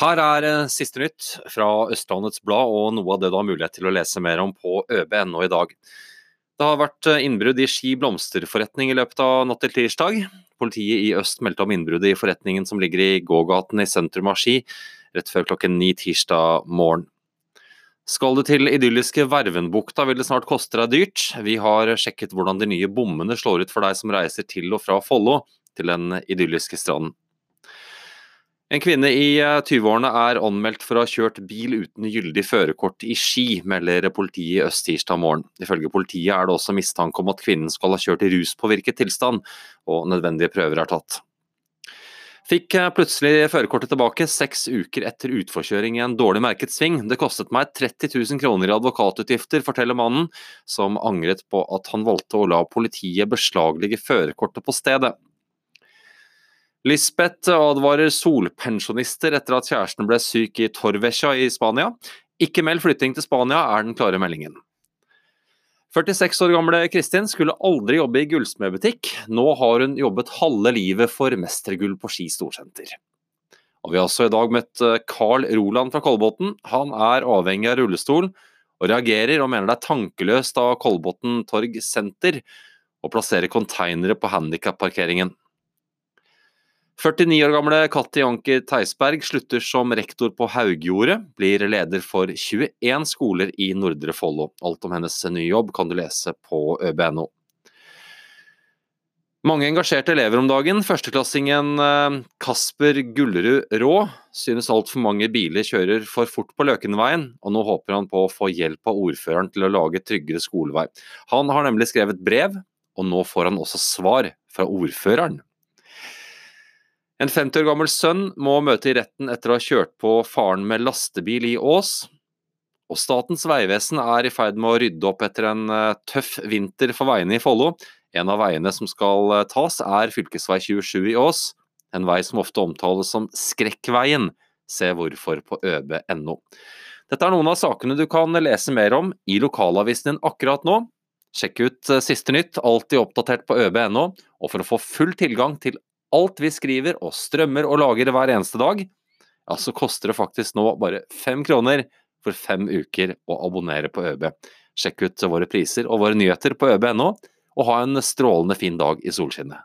Her er eh, siste nytt fra Østlandets Blad og noe av det du har mulighet til å lese mer om på øb.no i dag. Det har vært eh, innbrudd i Ski blomsterforretning i løpet av natt til tirsdag. Politiet i øst meldte om innbruddet i forretningen som ligger i gågaten i sentrum av Ski, rett før klokken ni tirsdag morgen. Skal du til idylliske Vervenbukta vil det snart koste deg dyrt. Vi har sjekket hvordan de nye bommene slår ut for deg som reiser til og fra Follo, til den idylliske stranden. En kvinne i 20-årene eh, er anmeldt for å ha kjørt bil uten gyldig førerkort i Ski, melder politiet i øst tirsdag morgen. Ifølge politiet er det også mistanke om at kvinnen skal ha kjørt i ruspåvirket tilstand, og nødvendige prøver er tatt. Fikk eh, plutselig førerkortet tilbake seks uker etter utforkjøring i en dårlig merket sving. Det kostet meg 30 000 kroner i advokatutgifter, forteller mannen, som angret på at han valgte å la politiet beslaglegge førerkortet på stedet. Lisbeth advarer solpensjonister etter at kjæresten ble syk i Torvesja i Spania. Ikke meld flytting til Spania, er den klare meldingen. 46 år gamle Kristin skulle aldri jobbe i gullsmedbutikk. Nå har hun jobbet halve livet for mestergull på Ski storsenter. Og Vi har også i dag møtt eh, Carl Roland fra Kolbotn. Han er avhengig av rullestol, og reagerer og mener det er tankeløst av Kolbotn Torg senter å plassere konteinere på handikapparkeringen. 49 år gamle Katti Anker Theisberg slutter som rektor på Haugjordet, blir leder for 21 skoler i Nordre Follo. Alt om hennes nye jobb kan du lese på øb.no. Mange engasjerte elever om dagen. Førsteklassingen eh, Kasper Gullerud Rå synes altfor mange biler kjører for fort på Løkenveien, og nå håper han på å få hjelp av ordføreren til å lage tryggere skolevei. Han har nemlig skrevet brev, og nå får han også svar fra ordføreren. En 50 år gammel sønn må møte i retten etter å ha kjørt på faren med lastebil i Ås. Og Statens vegvesen er i ferd med å rydde opp etter en eh, tøff vinter for veiene i Follo. En av veiene som skal eh, tas er fv. 27 i Ås, en vei som ofte omtales som Skrekkveien. Se hvorfor på øb.no. Dette er noen av sakene du kan lese mer om i lokalavisen din akkurat nå. Sjekk ut eh, siste nytt, alltid oppdatert på øb.no, og for å få full tilgang til alt vi skriver og strømmer og lager hver eneste dag, ja, så koster det faktisk nå bare fem kroner for fem uker å abonnere på ØB. Sjekk ut våre priser og våre nyheter på øb.no, og ha en strålende fin dag i solskinnet.